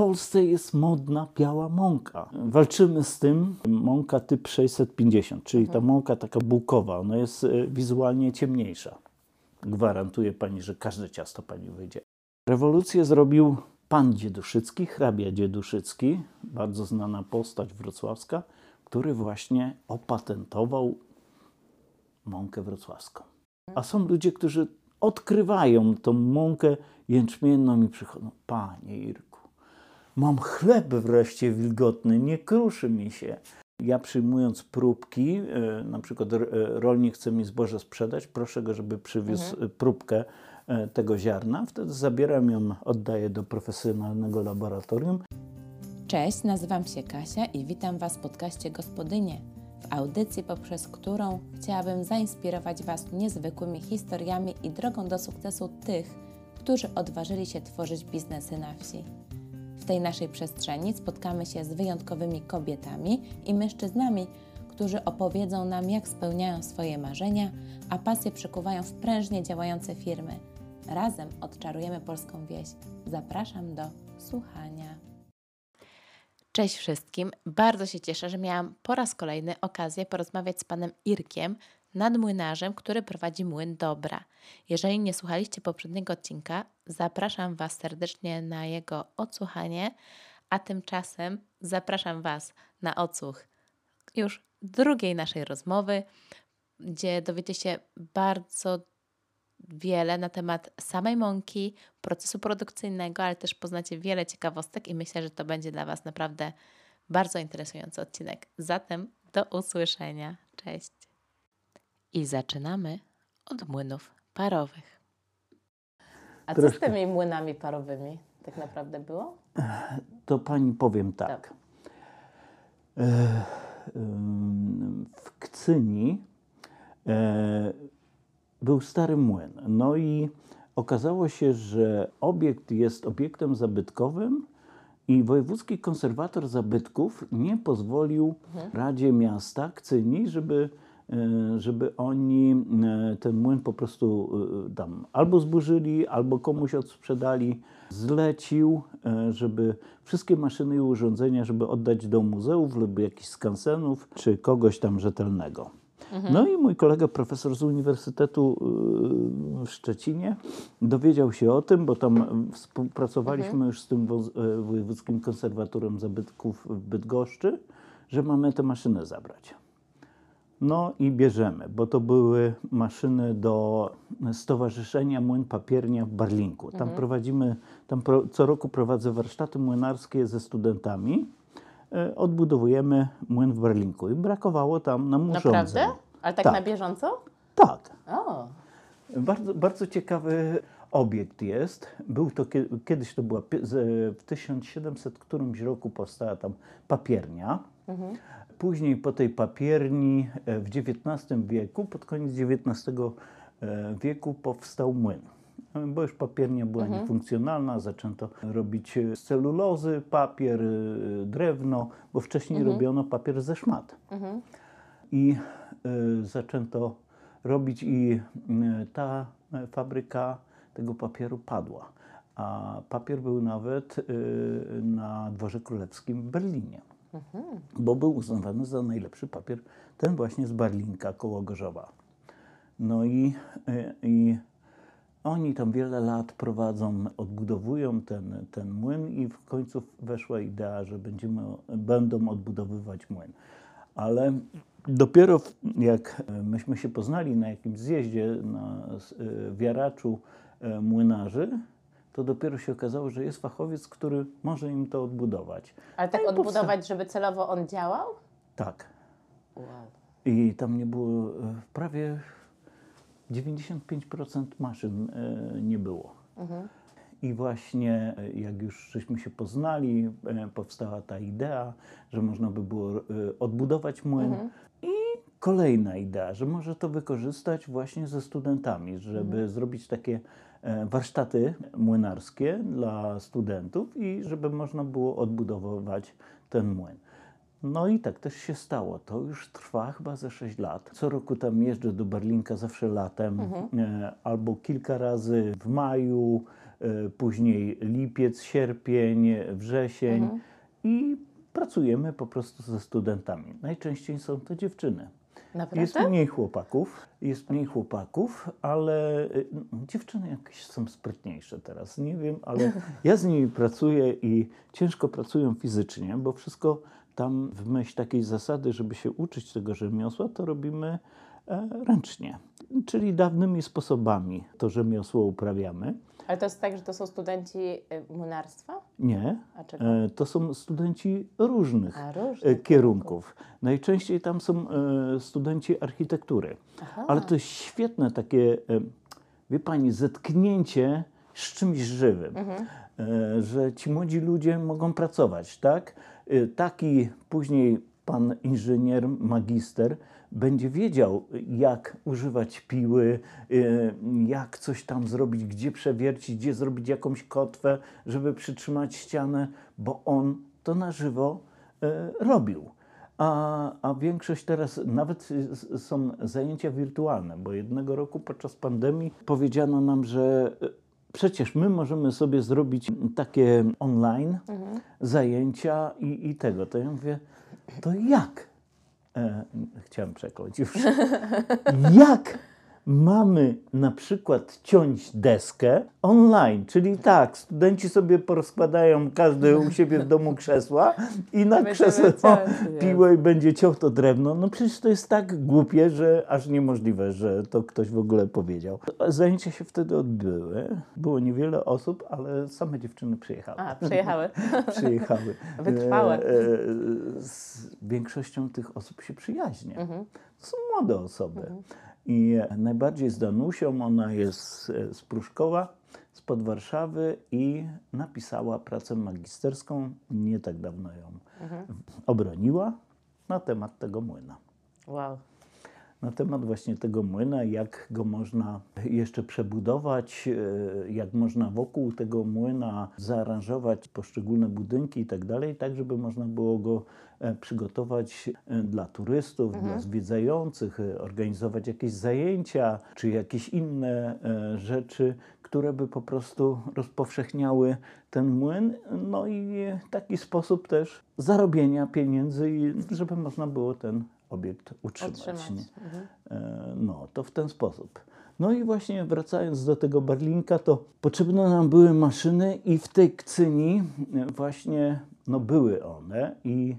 Polsce jest modna biała mąka. Walczymy z tym. Mąka typ 650, czyli ta mąka taka bułkowa, ona jest e, wizualnie ciemniejsza. Gwarantuję pani, że każde ciasto pani wyjdzie. Rewolucję zrobił pan Dzieduszycki, hrabia Dzieduszycki, bardzo znana postać wrocławska, który właśnie opatentował mąkę wrocławską. A są ludzie, którzy odkrywają tą mąkę jęczmienną i przychodzą, panie Irku, mam chleb wreszcie wilgotny, nie kruszy mi się. Ja przyjmując próbki, e, na przykład e, rolnik chce mi zboże sprzedać, proszę go, żeby przywiózł e, próbkę tego ziarna, wtedy zabieram ją, oddaję do profesjonalnego laboratorium Cześć, nazywam się Kasia i witam Was w podcaście Gospodynie, w audycji, poprzez którą chciałabym zainspirować Was niezwykłymi historiami i drogą do sukcesu tych, którzy odważyli się tworzyć biznesy na wsi. Tej naszej przestrzeni spotkamy się z wyjątkowymi kobietami i mężczyznami, którzy opowiedzą nam, jak spełniają swoje marzenia, a pasje przekuwają w prężnie działające firmy. Razem odczarujemy polską wieś. Zapraszam do słuchania. Cześć wszystkim. Bardzo się cieszę, że miałam po raz kolejny okazję porozmawiać z panem Irkiem, nadmłynarzem, który prowadzi młyn Dobra. Jeżeli nie słuchaliście poprzedniego odcinka, zapraszam Was serdecznie na jego odsłuchanie, a tymczasem zapraszam Was na odsłuch już drugiej naszej rozmowy, gdzie dowiecie się bardzo wiele na temat samej mąki, procesu produkcyjnego, ale też poznacie wiele ciekawostek i myślę, że to będzie dla Was naprawdę bardzo interesujący odcinek. Zatem do usłyszenia. Cześć. I zaczynamy od młynów parowych. A co z tymi młynami parowymi tak naprawdę było? to pani powiem tak. E, ym, w Kcyni e, był stary młyn. No i okazało się, że obiekt jest obiektem zabytkowym i wojewódzki konserwator zabytków nie pozwolił Radzie Miasta Kcyni, żeby, żeby oni e, ten młyn po prostu e, tam albo zburzyli, albo komuś odsprzedali. Zlecił, e, żeby wszystkie maszyny i urządzenia, żeby oddać do muzeów lub jakichś skansenów, czy kogoś tam rzetelnego. No i mój kolega profesor z Uniwersytetu w Szczecinie dowiedział się o tym, bo tam współpracowaliśmy już z tym e, Wojewódzkim Konserwatorem Zabytków w Bydgoszczy, że mamy te maszyny zabrać. No i bierzemy, bo to były maszyny do Stowarzyszenia Młyn Papiernia w Barlinku. Tam prowadzimy, tam pro, co roku prowadzę warsztaty młynarskie ze studentami. E, Odbudowujemy młyn w Barlinku i brakowało tam nam urządzeń. Naprawdę? Ale tak, Tak. na bieżąco? Tak. O, Bardzo, bardzo ciekawy obiekt jest. Był to, kie- kiedyś to była, w 1700 którymś roku powstała tam papiernia. Później po tej papierni e, w XIX wieku, pod koniec XIX e, wieku powstał młyn. E, Bo już papiernia była niefunkcjonalna, zaczęto robić e, z celulozy papier, e, drewno, bo wcześniej robiono papier ze szmat. I y, zaczęto robić i y, ta fabryka tego papieru padła. A papier był nawet y, na dworze królewskim w Berlinie, bo był uznawany za najlepszy papier, ten właśnie z Barlinka koło Gorzowa. No i, y, i oni tam wiele lat prowadzą, odbudowują ten, ten młyn i w końcu weszła idea, że będziemy, będą odbudowywać młyn. Ale dopiero jak e, myśmy się poznali na jakimś zjeździe na e, wiaraczu młynarzy, to dopiero się okazało, że jest fachowiec, który może im to odbudować. ale tak No i powsta- odbudować, żeby celowo on działał? Tak. Wow. I tam nie było, e, prawie 95% maszyn e, nie było. I właśnie e, jak już żeśmy się poznali, powstała ta idea, że można by było odbudować młyn. I kolejna idea, że może to wykorzystać właśnie ze studentami, żeby zrobić takie warsztaty młynarskie dla studentów i żeby można było odbudowywać ten młyn. No i tak też się stało. To już trwa chyba ze 6 lat. Co roku tam jeżdżę do Berlinka, zawsze latem, e, albo kilka razy w maju, e, później lipiec, sierpień, wrzesień i pracujemy po prostu ze studentami. Najczęściej są to dziewczyny. Jest Naprawdę? mniej chłopaków, jest mniej chłopaków, ale y, dziewczyny jakieś są sprytniejsze teraz. Nie wiem, ale ja z nimi pracuję i ciężko pracują fizycznie, bo wszystko tam w myśl takiej zasady, żeby się uczyć tego rzemiosła, to robimy e, ręcznie. Czyli dawnymi sposobami to rzemiosło uprawiamy. Ale to jest tak, że to są studenci y, młynarstwa? Nie, e, to są studenci różnych A, różnych e, kierunków. Najczęściej tam są e, studenci architektury. Aha. Ale to jest świetne takie, e, wie pani, zetknięcie z czymś żywym, Mhm. E, że ci młodzi ludzie mogą pracować, tak? E, Taki później pan inżynier, magister będzie wiedział, jak używać piły, e, jak coś tam zrobić, gdzie przewiercić, gdzie zrobić jakąś kotwę, żeby przytrzymać ścianę, bo on to na żywo e, robił. A, a większość teraz, nawet y, są zajęcia wirtualne, bo jednego roku podczas pandemii powiedziano nam, że y, przecież my możemy sobie zrobić takie online zajęcia i, i tego. To ja mówię, to jak? E, chciałem przekląć już. jak mamy na przykład ciąć deskę online, czyli tak, studenci sobie porozkładają każdy u siebie w domu krzesła i na nie? piłę i będzie ciął to drewno. No przecież to jest tak głupie, że aż niemożliwe, że to ktoś w ogóle powiedział. Zajęcia się wtedy odbyły. Było niewiele osób, ale same dziewczyny przyjechały. A, przyjechały. Przyjechały. Wytrwałe. E, e, z większością tych osób się przyjaźnie. Mhm. To są młode osoby. I najbardziej z Danusią, ona jest e, z Pruszkowa, spod Warszawy i napisała pracę magisterską, nie tak dawno ją obroniła, na temat tego młyna. Wow. Na temat właśnie tego młyna, jak go można jeszcze przebudować, e, jak można wokół tego młyna zaaranżować poszczególne budynki i tak dalej, tak żeby można było go e, przygotować e, dla turystów, dla zwiedzających, organizować jakieś zajęcia, czy jakieś inne rzeczy, które by po prostu rozpowszechniały ten młyn, no i taki sposób też zarobienia pieniędzy, i żeby można było ten obiekt utrzymać. Utrzymać. Mhm. E, No, to w ten sposób. No i właśnie wracając do tego Barlinka, to potrzebne nam były maszyny i w tej Kcyni właśnie no, były one i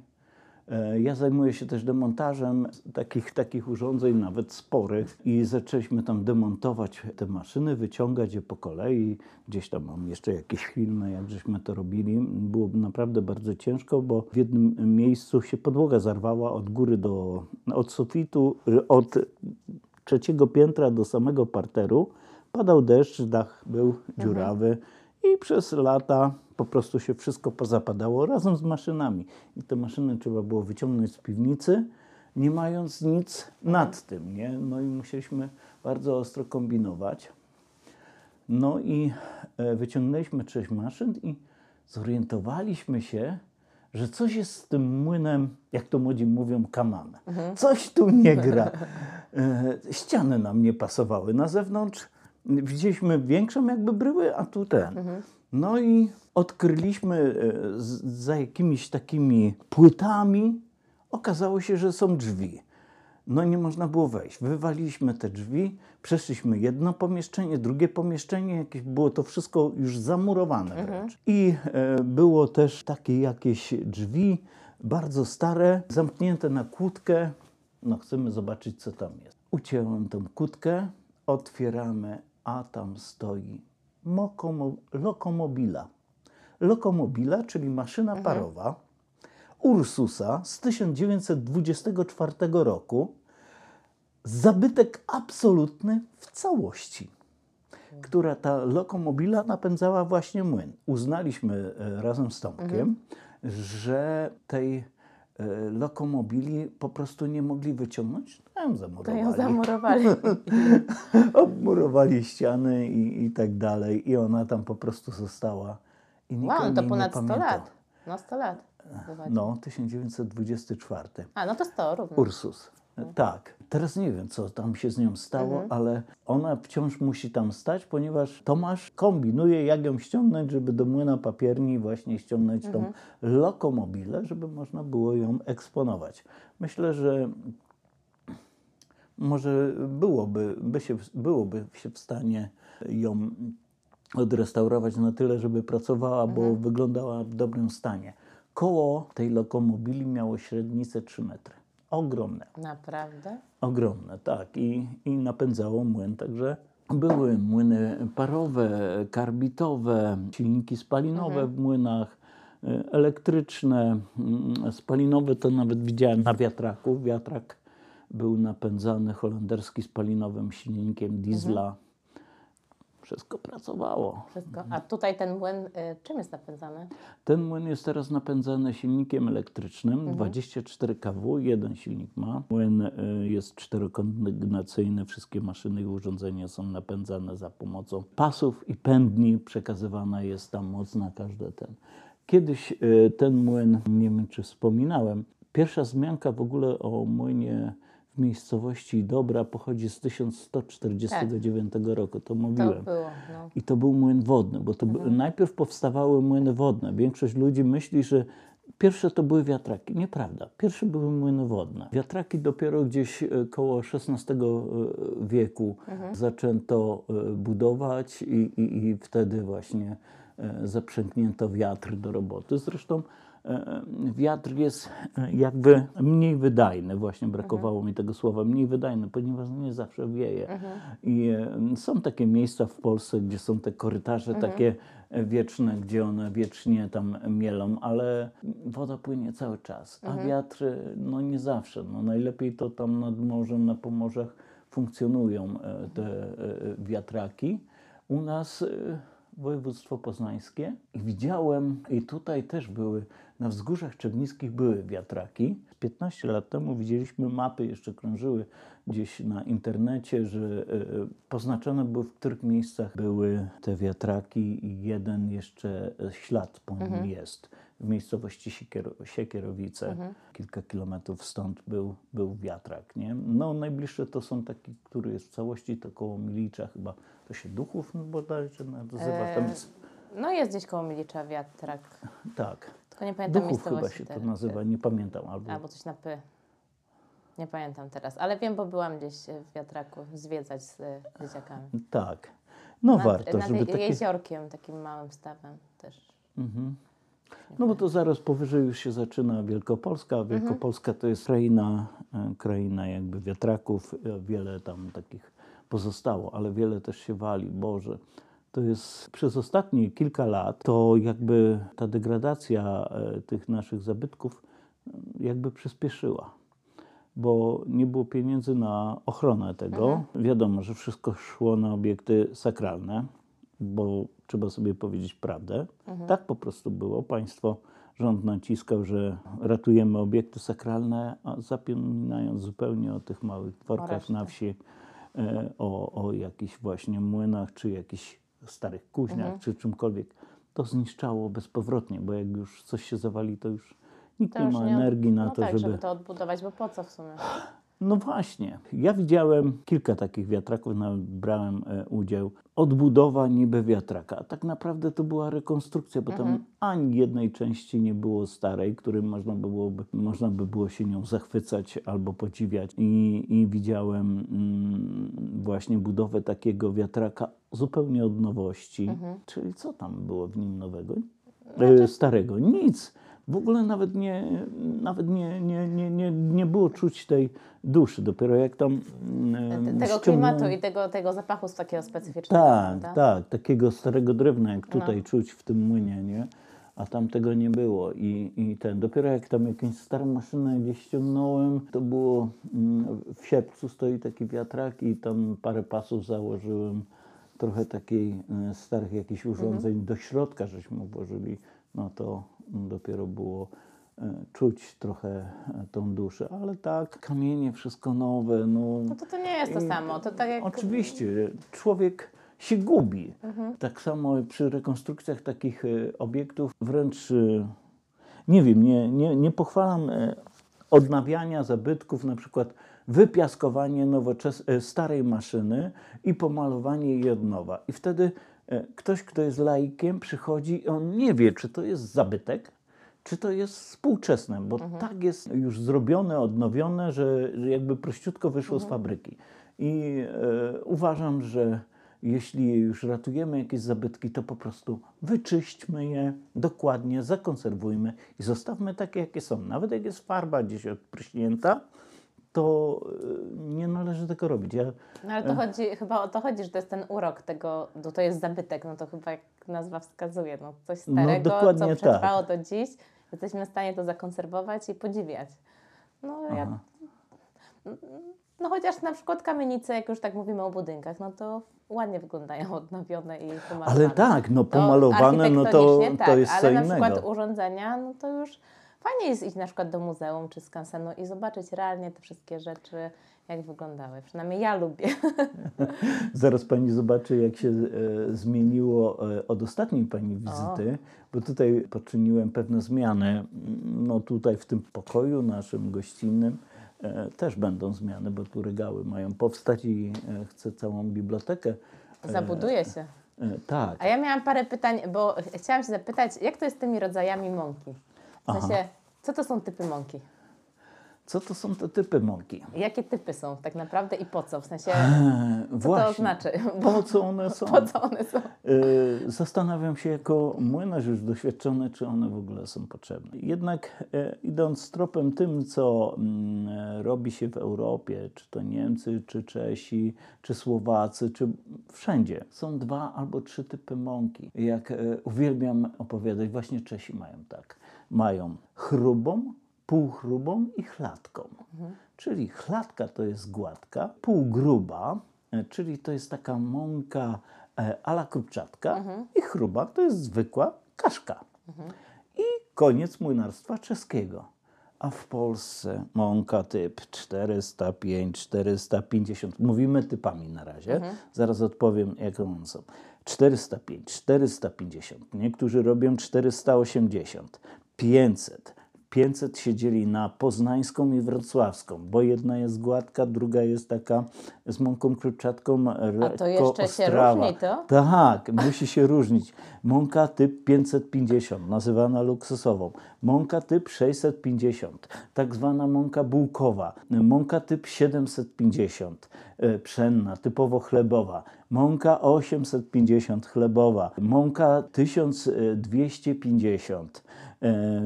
ja zajmuję się też demontażem takich, takich urządzeń, nawet sporych i zaczęliśmy tam demontować te maszyny, wyciągać je po kolei. Gdzieś tam mam jeszcze jakieś filmy, jak żeśmy to robili. Było naprawdę bardzo ciężko, bo w jednym miejscu się podłoga zarwała od góry do, od sufitu, y, od trzeciego piętra do samego parteru. Padał deszcz, dach był dziurawy i przez lata po prostu się wszystko pozapadało razem z maszynami. I te maszyny trzeba było wyciągnąć z piwnicy, nie mając nic nad tym. Nie? No i musieliśmy bardzo ostro kombinować. No i e, wyciągnęliśmy sześć maszyn i zorientowaliśmy się, że coś jest z tym młynem, jak to młodzi mówią, kaman. Coś tu nie gra. E, ściany nam nie pasowały. Na zewnątrz widzieliśmy większą jakby bryły, a tu ten. No i odkryliśmy e, za jakimiś takimi płytami, okazało się, że są drzwi. No nie można było wejść. Wywaliliśmy te drzwi, przeszliśmy jedno pomieszczenie, drugie pomieszczenie, jakieś było to wszystko już zamurowane wręcz. I e, było też takie jakieś drzwi, bardzo stare, zamknięte na kłódkę. No chcemy zobaczyć, co tam jest. Ucięłem tą kłódkę, otwieramy, a tam stoi mokomo- lokomobila. Lokomobila, czyli maszyna parowa, Ursusa z 1924 roku. Zabytek absolutny w całości, która ta lokomobila napędzała właśnie młyn. Uznaliśmy e, razem z Tomkiem, że tej lokomobili po prostu nie mogli wyciągnąć. No, ją To zamurowali. ją zamurowali. Obmurowali ściany i, i tak dalej. I ona tam po prostu została. I nikt Wow, to ponad nie 100 pamiętał. lat. No 100 lat. No, 1924. A, no to 100 równo. Ursus. Tak. Teraz nie wiem, co tam się z nią stało, ale ona wciąż musi tam stać, ponieważ Tomasz kombinuje, jak ją ściągnąć, żeby do młyna papierni właśnie ściągnąć tą lokomobilę, żeby można było ją eksponować. Myślę, że może byłoby, by się, byłoby się w stanie ją odrestaurować na tyle, żeby pracowała, bo wyglądała w dobrym stanie. Koło tej lokomobili miało średnicę 3 metry. Ogromne, Naprawdę? ogromne, tak. I, I napędzało młyn, także były młyny parowe, karbitowe, silniki spalinowe w młynach, y, elektryczne, mm, spalinowe to nawet widziałem na wiatraku. Wiatrak był napędzany holenderski spalinowym silnikiem diesla. Wszystko pracowało. Wszystko. A tutaj ten młyn y, czym jest napędzany? Ten młyn jest teraz napędzany silnikiem elektrycznym 24 kW, jeden silnik ma. Młyn y, jest czterokondygnacyjny, wszystkie maszyny i urządzenia są napędzane za pomocą pasów i pędni, przekazywana jest tam moc na każdy ten. Kiedyś y, ten młyn, nie wiem czy wspominałem, pierwsza wzmianka w ogóle o młynie w miejscowości Dobra pochodzi z 1149 roku, to To mówiłem. było, no. I to był młyn wodny, bo to Mhm. by- najpierw powstawały młyny wodne. Większość ludzi myśli, że pierwsze to były wiatraki. Nieprawda. Pierwsze były młyny wodne. Wiatraki dopiero gdzieś e, koło XVI e, wieku Mhm. zaczęto e, budować i, i, i wtedy właśnie zaprzęgnięto wiatr do roboty. Zresztą wiatr jest e, jakby mniej wydajny, właśnie brakowało mi tego słowa, mniej wydajny, ponieważ nie zawsze wieje. I e, są takie miejsca w Polsce, gdzie są te korytarze takie e, wieczne, gdzie one wiecznie tam mielą, ale woda płynie cały czas, a wiatr e, no nie zawsze. No najlepiej to tam nad morzem, na Pomorzach funkcjonują e, te e, wiatraki. U nas e, województwo poznańskie i widziałem, i tutaj też były, na wzgórzach czernickich były wiatraki. 15 lat temu widzieliśmy mapy, jeszcze krążyły gdzieś na internecie, że e, poznaczone były, w których miejscach były te wiatraki i jeden jeszcze ślad po nim jest. W miejscowości Siekier, Siekierowice, kilka kilometrów stąd był, był wiatrak. Nie? No najbliższe to są taki, który jest w całości, to koło Milicza chyba, to się Duchów bodajże nazywa. Tam jest, No jest gdzieś koło Milicza wiatrak. tak, Tylko nie pamiętam Duchów chyba się to nazywa, nie pamiętam. Albo, Albo coś na P. Nie pamiętam teraz, ale wiem, bo byłam gdzieś e, w wiatraku zwiedzać z e, dzieciakami. tak, no nad, warto, nad żeby takie... jeziorkiem, takim małym stawem też. No bo to zaraz powyżej już się zaczyna Wielkopolska. a Wielkopolska to jest kraina, e, kraina jakby wiatraków. e, Wiele tam takich pozostało, ale wiele też się wali. Boże, to jest przez ostatnie kilka lat to jakby ta degradacja e, tych naszych zabytków jakby przyspieszyła. Bo nie było pieniędzy na ochronę tego. Wiadomo, że wszystko szło na obiekty sakralne, bo trzeba sobie powiedzieć prawdę. Tak po prostu było. Państwo, rząd naciskał, że ratujemy obiekty sakralne, a zapominając zupełnie o tych małych dworkach na wsi, e, o, o jakichś właśnie młynach, czy jakichś starych kuźniach, czy czymkolwiek. To zniszczało bezpowrotnie, bo jak już coś się zawali, to już nikt To nie już ma nie energii na no to, tak, żeby... żeby to odbudować, bo po co w sumie? No właśnie. Ja widziałem kilka takich wiatraków, nawet brałem e, udział. Odbudowa niby wiatraka. A tak naprawdę to była rekonstrukcja, bo tam ani jednej części nie było starej, którym można by, byłoby, można by było się nią zachwycać albo podziwiać. I, i widziałem mm, właśnie budowę takiego wiatraka zupełnie od nowości. Czyli co tam było w nim nowego? E, starego. Nic. W ogóle nawet nie, nawet nie, nie, nie, nie, nie było czuć tej duszy. Dopiero jak tam. Te- Tego klimatu i tego, tego zapachu z takiego specyficznego. Tak, prawda? tak. Takiego starego drewna, jak tutaj No. czuć w tym młynie, nie? A tam tego nie było. I, I ten, dopiero jak tam jakąś starą maszynę gdzieś ściągnąłem, to było mm, w sierpcu stoi taki wiatrak i tam parę pasów założyłem, trochę takiej e, starych jakichś urządzeń do środka żeśmy włożyli, no to dopiero było e, czuć trochę e, tą duszę, ale tak, kamienie wszystko nowe, no. No to to nie jest to samo. To tak jak Oczywiście, człowiek się gubi. Tak samo przy rekonstrukcjach takich e, obiektów, wręcz nie wiem, nie, nie, nie pochwalam odnawiania zabytków, na przykład wypiaskowanie nowoczes- starej maszyny i pomalowanie jej od nowa. I wtedy ktoś, kto jest laikiem, przychodzi i on nie wie, czy to jest zabytek, czy to jest współczesne, bo tak jest już zrobione, odnowione, że, jakby prościutko wyszło z fabryki. I e, uważam, że jeśli już ratujemy jakieś zabytki, to po prostu wyczyśćmy je dokładnie, zakonserwujmy i zostawmy takie, jakie są. Nawet jak jest farba gdzieś odpryśnięta, to e, nie należy tego robić. Ja, No ale to chodzi, chyba o to chodzi, że to jest ten urok tego, bo to jest zabytek, no to chyba jak nazwa wskazuje, no coś No, starego, dokładnie co przetrwało tak. do dziś, jesteśmy w stanie to zakonserwować i podziwiać. No ja... Aha. No chociaż na przykład kamienice, jak już tak mówimy o budynkach, no to ładnie wyglądają odnowione i pomalowane. ale tak, no To pomalowane, no to, architektonicznie to tak, jest co ale na innego. przykład urządzenia, no to już fajnie jest iść na przykład do muzeum czy skansenu i zobaczyć realnie te wszystkie rzeczy, jak wyglądały. Przynajmniej ja lubię. Zaraz pani zobaczy, jak się e, zmieniło e, od ostatniej pani wizyty, bo tutaj poczyniłem pewne zmiany. No tutaj w tym pokoju naszym gościnnym e, też będą zmiany, bo tu regały mają powstać i e, chcę całą bibliotekę. e, Zabuduje się. E, tak. A ja miałam parę pytań, bo ch- chciałam się zapytać, jak to jest z tymi rodzajami mąki? W sensie, co to są typy mąki? Co to są te typy mąki? Jakie typy są tak naprawdę i po co? W sensie, E, co Właśnie. to znaczy? Po co one są? Po co one są? E, Zastanawiam się jako młynarz już doświadczony, czy one w ogóle są potrzebne. Jednak e, idąc tropem tym, co mm, e, robi się w Europie, czy to Niemcy, czy Czesi, czy Słowacy, czy wszędzie, są dwa albo trzy typy mąki. Jak e, uwielbiam opowiadać, właśnie Czesi mają tak. Mają chrubą, półchrubą i chlatką. Czyli chlatka to jest gładka, półgruba, e, czyli to jest taka mąka e, ala krupczatka i chruba to jest zwykła kaszka. I koniec młynarstwa czeskiego. A w Polsce mąka typ 405, 450. Mówimy typami na razie. Zaraz odpowiem, jakie one są. 405, 450. Niektórzy robią 480, 500. 500 siedzieli na poznańską i wrocławską, bo jedna jest gładka, druga jest taka z mąką krupczatką lekko jeszcze się ostrawa. różni to? Tak, musi się różnić. Mąka typ 550, nazywana luksusową. Mąka typ 650, tak zwana mąka bułkowa. Mąka typ 750, e, pszenna, typowo chlebowa. Mąka 850, chlebowa. Mąka 1250, e,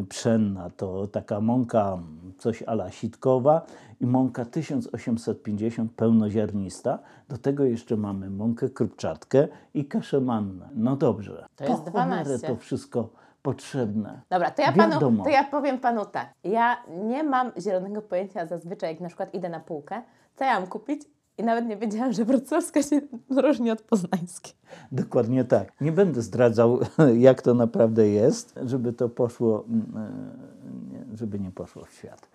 pszenna. To taka mąka coś ala sitkowa i mąka 1850 pełnoziarnista. Do tego jeszcze mamy mąkę krupczatkę i kaszę mannę. No dobrze. To jest po cholerę 12. to wszystko potrzebne. Dobra, to ja, panu, to ja powiem panu tak. Ja nie mam zielonego pojęcia zazwyczaj, jak na przykład idę na półkę, co ja mam kupić i nawet nie wiedziałam, że wrocławska się różni od poznańskiej. Dokładnie tak. Nie będę zdradzał, jak to naprawdę jest, żeby to poszło, mm, e, żeby nie poszło w świat.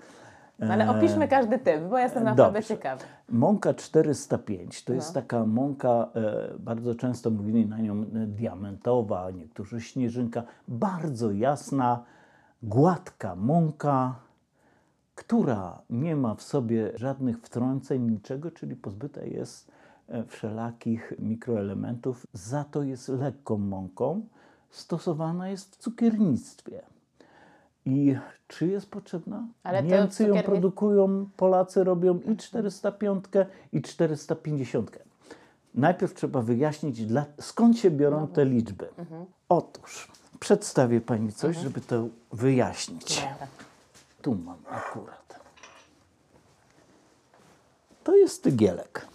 No, ale opiszmy każdy typ, bo ja jestem naprawdę Dobrze. ciekawa. Mąka 405 to No. jest taka mąka, e, bardzo często mówili na nią e, diamentowa, niektórzy śnieżynka, bardzo jasna, gładka mąka, która nie ma w sobie żadnych wtrąceń, niczego, czyli pozbyta jest e, wszelakich mikroelementów, za to jest lekką mąką, stosowana jest w cukiernictwie. I czy jest potrzebna? Ale Niemcy ją produkują, Polacy robią i 405 i 450. Najpierw trzeba wyjaśnić, dla, skąd się biorą te liczby. Otóż przedstawię Pani coś, żeby to wyjaśnić. Dobra. Tu mam akurat. To jest tygielek.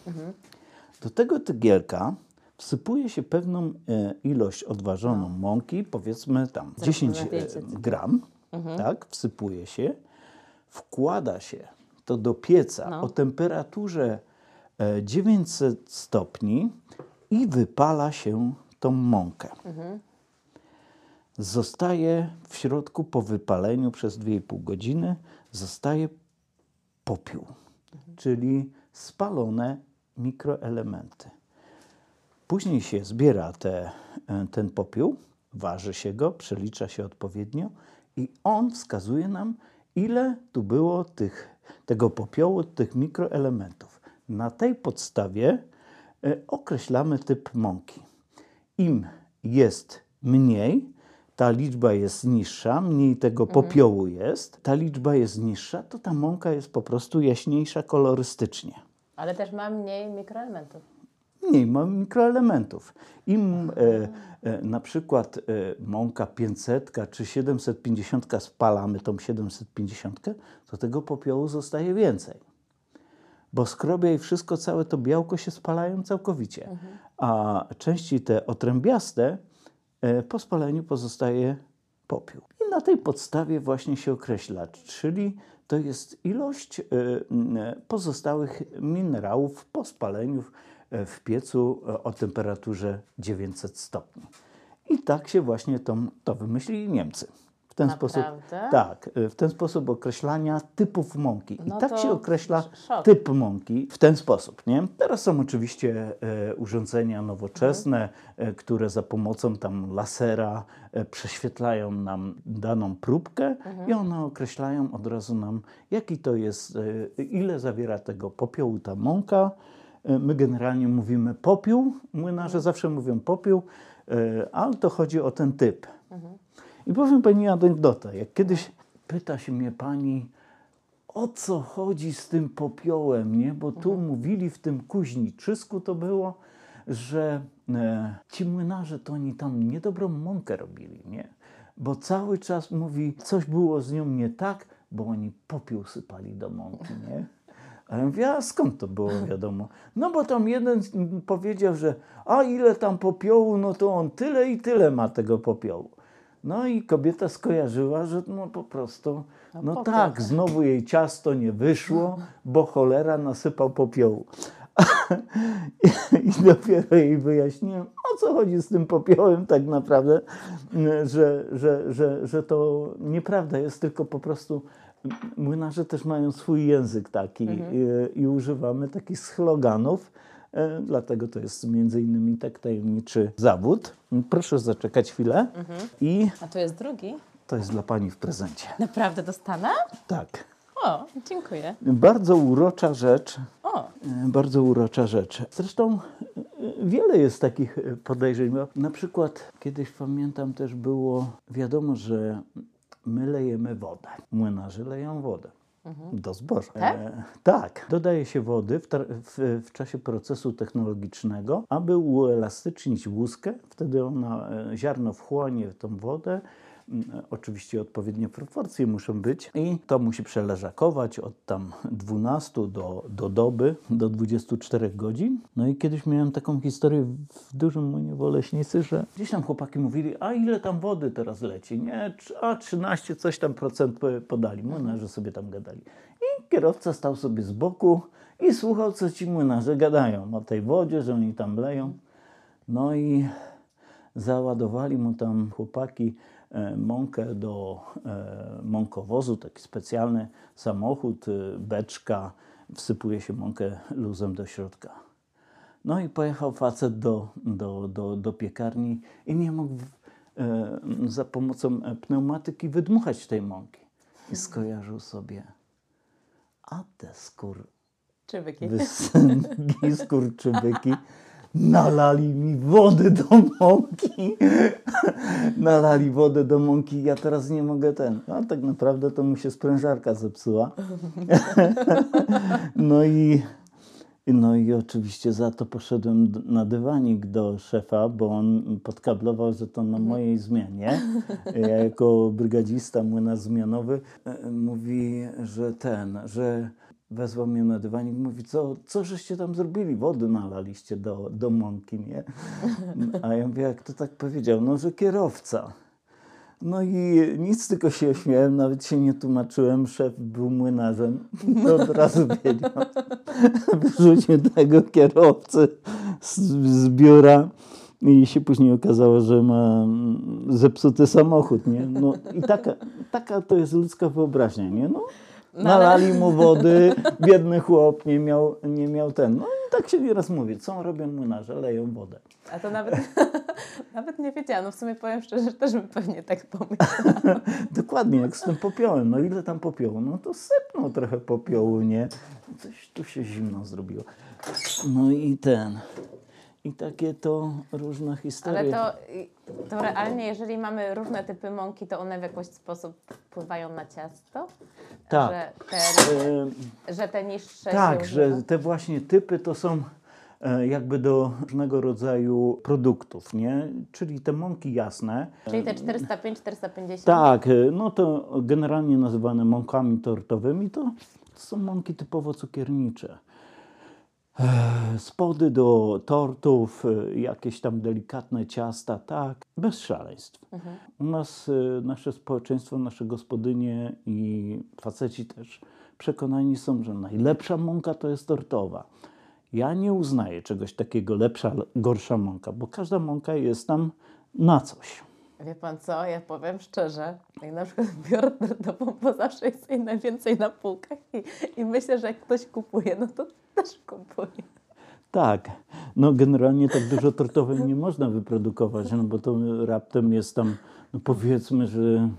Do tego tygielka wsypuje się pewną e, ilość odważoną mąki, powiedzmy tam 10 na e, gram, tak, wsypuje się, wkłada się to do pieca No. o temperaturze e, 900 stopni i wypala się tą mąkę. Zostaje w środku po wypaleniu przez 2,5 godziny, zostaje popiół, czyli spalone mikroelementy. Później się zbiera te, e, ten popiół, waży się go, przelicza się odpowiednio i on wskazuje nam, ile tu było tych, tego popiołu, tych mikroelementów. Na tej podstawie e, określamy typ mąki. Im jest mniej, ta liczba jest niższa, mniej tego popiołu jest, ta liczba jest niższa, to ta mąka jest po prostu jaśniejsza kolorystycznie. Ale też ma mniej mikroelementów. Mniej ma mikroelementów. Im e, e, na przykład e, mąka 500 czy 750 spalamy tą 750, to tego popiołu zostaje więcej. Bo skrobia i wszystko, całe to białko się spalają całkowicie. A części te otrębiaste po spaleniu pozostaje popiół. I na tej podstawie właśnie się określa, czyli to jest ilość e, e, pozostałych minerałów po spaleniu w- e, piecu e, o temperaturze 900 stopni. I tak się właśnie to, to wymyślili Niemcy. W ten sposób, Naprawdę? tak, e, w ten sposób określania typów mąki. I No tak to się określa sz- szok. typ mąki w ten sposób. Nie? Teraz są oczywiście e, urządzenia nowoczesne, e, które za pomocą tam lasera e, prześwietlają nam daną próbkę i one określają od razu nam, jaki to jest, e, ile zawiera tego popiołu ta mąka. E, My generalnie mówimy popiół, młynarze zawsze mówią popiół, e, ale to chodzi o ten typ. I powiem Pani anegdotę. Jak kiedyś pyta się mnie Pani, o co chodzi z tym popiołem, nie? Bo tu mówili w tym kuźniczysku to było, że e, ci młynarze to oni tam niedobrą mąkę robili, nie? Bo cały czas mówi, coś było z nią nie tak, bo oni popiół sypali do mąki, nie? A ja mówię, a skąd to było wiadomo? No bo tam jeden powiedział, że a ile tam popiołu, no to on tyle i tyle ma tego popiołu. No i kobieta skojarzyła, że no po prostu, no popiół. tak, znowu jej ciasto nie wyszło, bo cholera nasypał popiołu. I dopiero jej wyjaśniłem, o co chodzi z tym popiołem tak naprawdę, że, że, że, że to nieprawda jest, tylko po prostu młynarze też mają swój język taki i, i używamy takich sloganów, dlatego to jest między innymi tak tajemniczy zawód. Proszę zaczekać chwilę i A tu jest drugi. to jest dla Pani w prezencie. Naprawdę dostanę? Tak. O, dziękuję. Bardzo urocza rzecz. O, E, Bardzo urocza rzecz. Zresztą e, wiele jest takich e, podejrzeń. Bo Na przykład kiedyś pamiętam też było wiadomo, że my lejemy wodę. Młynarze leją wodę. Do zboża. Tak? E, tak. Dodaje się wody w, w, w czasie procesu technologicznego, aby uelastycznić łuskę. Wtedy ona, e, ziarno wchłonie tą wodę. Oczywiście odpowiednie proporcje muszą być i to musi przeleżakować od tam 12 do, do doby, do 24 godzin. No i kiedyś miałem taką historię w dużym młynie w Oleśnicy, że gdzieś tam chłopaki mówili, a ile tam wody teraz leci, nie? A 13 coś tam procent po- podali, młynarze sobie tam gadali. I kierowca stał sobie z boku i słuchał, co ci młynarze gadają o tej wodzie, że oni tam leją. No i załadowali mu tam chłopaki mąkę do e, mąkowozu, taki specjalny samochód, e, beczka, wsypuje się mąkę luzem do środka. No i pojechał facet do, do, do, do piekarni i nie mógł e, za pomocą e, pneumatyki wydmuchać tej mąki. I skojarzył sobie, a te skór czy wyki? wysynki, skurczybyki, nalali mi wody do mąki. nalali wodę do mąki, ja teraz nie mogę ten. A tak naprawdę to mu się sprężarka zepsuła. no i no i oczywiście za to poszedłem na dywanik do szefa, bo on podkablował, że to na mojej zmianie. Ja jako brygadzista młynarz zmianowy e, mówi, że ten, że wezwał mnie na dywanik, mówi, co, co żeście tam zrobili? Wody nalaliście do, do mąki, nie? A ja mówię, jak to tak powiedział? No, że kierowca. No i nic, tylko się śmiałem, nawet się nie tłumaczyłem. Szef był młynarzem, to od razu wiedział. Wyrzucił tego kierowcę z, z biura i się później okazało, że ma zepsuty samochód, nie? No i taka, taka to jest ludzka wyobraźnia, nie? No, nalali mu wody, biedny chłop nie miał, nie miał ten. No tak się nieraz mówi, co robią młynarze, leją wodę. A to nawet, nawet nie wiedziałam. No w sumie powiem szczerze, że też bym pewnie tak pomyślała. Dokładnie, jak z tym popiołem. No ile tam popiołu? No to sypnął trochę popiołu, nie? Coś tu się zimno zrobiło. No i ten. I takie to różne Ale historie. to, to realnie, jeżeli mamy różne typy mąki, to one w jakiś sposób wpływają na ciasto? Tak. Że te, E, że te niższe Tak, że te właśnie typy to są e, jakby do różnego rodzaju produktów, nie? Czyli te mąki jasne. Czyli te 405, 450? Tak, e, no to generalnie nazywane mąkami tortowymi to, to są mąki typowo cukiernicze. Spody do tortów, e, jakieś tam delikatne ciasta, tak, bez szaleństw. U nas e, nasze społeczeństwo, nasze gospodynie i faceci też przekonani są, że najlepsza mąka to jest tortowa. Ja nie uznaję czegoś takiego lepsza, gorsza mąka, bo każda mąka jest tam na coś. Wie pan co, ja powiem szczerze, jak na przykład biorę tortową, bo zawsze jest najwięcej na półkach i, i myślę, że jak ktoś kupuje, no to też kupuje. Tak, no generalnie tak dużo tortowej nie można wyprodukować, no bo to raptem jest tam, no powiedzmy, że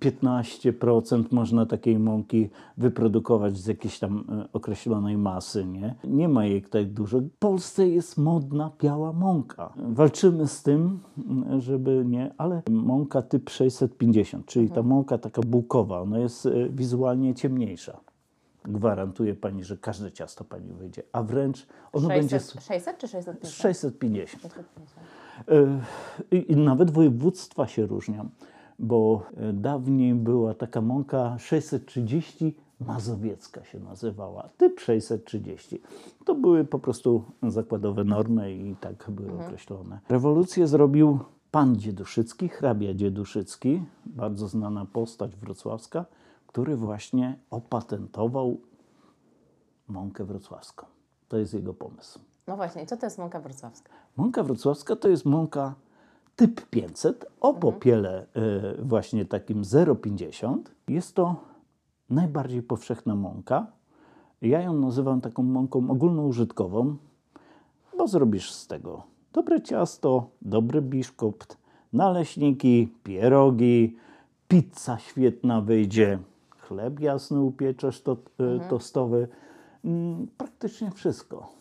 15% można takiej mąki wyprodukować z jakiejś tam e, określonej masy, nie? Nie ma jej tak dużo. W Polsce jest modna biała mąka. Walczymy z tym, m, żeby nie, ale mąka typ 650, czyli ta mąka taka bułkowa, ona jest e, wizualnie ciemniejsza. Gwarantuję pani, że każde ciasto pani wyjdzie, a wręcz ono będzie 600, 600 czy 650? 650. 650. E, I, nawet województwa się różnią, bo e, dawniej była taka mąka 630 mazowiecka się nazywała, typ 630. To były po prostu zakładowe normy i tak były określone. Rewolucję zrobił pan Dzieduszycki, hrabia Dzieduszycki, bardzo znana postać wrocławska, który właśnie opatentował mąkę wrocławską. To jest jego pomysł. No właśnie, i co to jest mąka wrocławska? Mąka wrocławska to jest mąka typ 500 o popiele e, właśnie takim 0,50. Jest to najbardziej powszechna mąka. Ja ją nazywam taką mąką ogólnoużytkową, bo zrobisz z tego dobre ciasto, dobry biszkopt, naleśniki, pierogi, pizza świetna wyjdzie, chleb jasny upieczesz to, e, tostowy, Mm, praktycznie wszystko.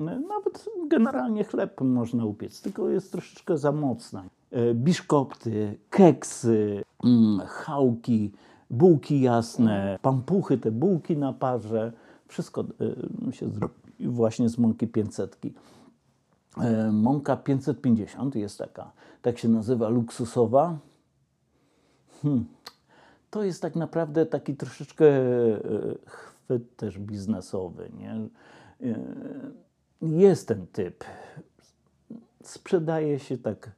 Nawet generalnie chleb można upiec, tylko jest troszeczkę za mocna. E, Biszkopty, keksy, mm, chałki, bułki jasne, pampuchy, te bułki na parze, wszystko e, się zrobi właśnie z mąki 500. E, Mąka 550 jest taka, tak się nazywa, luksusowa. Hmm. To jest tak naprawdę taki troszeczkę e, chwyt też biznesowy. Nie? E, Jest ten typ. Sprzedaje się tak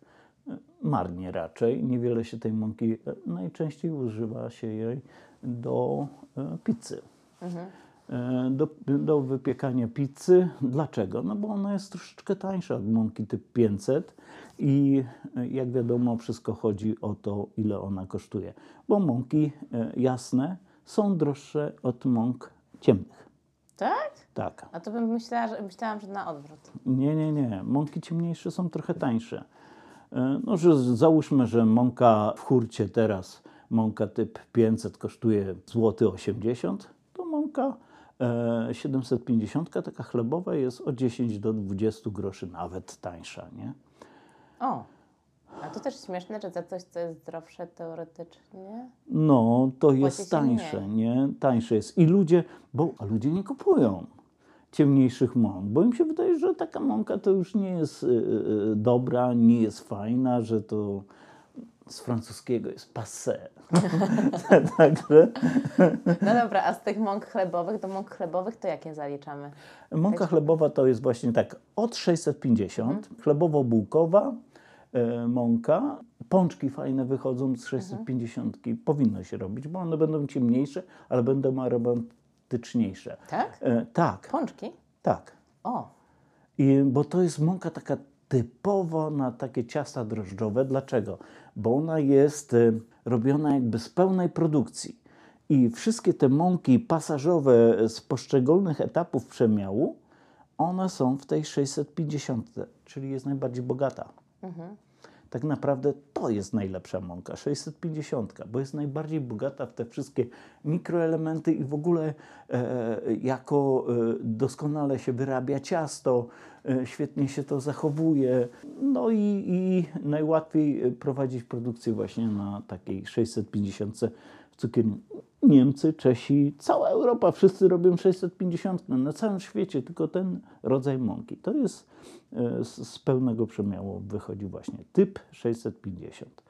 e, marnie raczej. Niewiele się tej mąki, najczęściej używa się jej do pizzy. E, Do, do wypiekania pizzy. Dlaczego? No bo ona jest troszeczkę tańsza od mąki typ 500 i e, jak wiadomo wszystko chodzi o to, ile ona kosztuje. Bo mąki e, jasne są droższe od mąk ciemnych. Tak? Tak. A to bym myślała, że, myślałam, że na odwrót. Nie, nie, nie. Mąki ciemniejsze są trochę tańsze. E, No, że załóżmy, że mąka w hurcie teraz, mąka typ 500 kosztuje złoty 80, to mąka e, 750, taka chlebowa jest od 10 do 20 groszy nawet tańsza, nie? O, a to też śmieszne, że za coś, co jest zdrowsze teoretycznie. No, to jest tańsze, nie? Tańsze jest. I ludzie, bo a ludzie nie kupują ciemniejszych mąk, bo im się wydaje, że taka mąka to już nie jest y, y, dobra, nie jest fajna, że to z francuskiego jest passé. Także No dobra, a z tych mąk chlebowych do mąk chlebowych to jakie zaliczamy? mąka chlebowa to jest właśnie tak od 650, chlebowo-bułkowa e, mąka. Pączki fajne wychodzą z 650, powinno się robić, bo one będą ciemniejsze, ale będą aromatyczniejsze. Tak? E, tak, Pączki? tak. O, I, bo to jest mąka taka typowo na takie ciasta drożdżowe. Dlaczego? Bo ona jest e, robiona jakby z pełnej produkcji. I wszystkie te mąki pasażowe z poszczególnych etapów przemiału, one są w tej 650, czyli jest najbardziej bogata. Tak naprawdę to jest najlepsza mąka, 650, bo jest najbardziej bogata w te wszystkie mikroelementy i w ogóle e, jako e, doskonale się wyrabia ciasto, e, świetnie się to zachowuje. No i, i najłatwiej e, prowadzić produkcję właśnie na takiej 650 w cukierni. Niemcy, Czesi, cała Europa, wszyscy robią 650 na całym świecie, tylko ten rodzaj mąki. To jest e, z, pełnego przemiału wychodzi właśnie typ 650.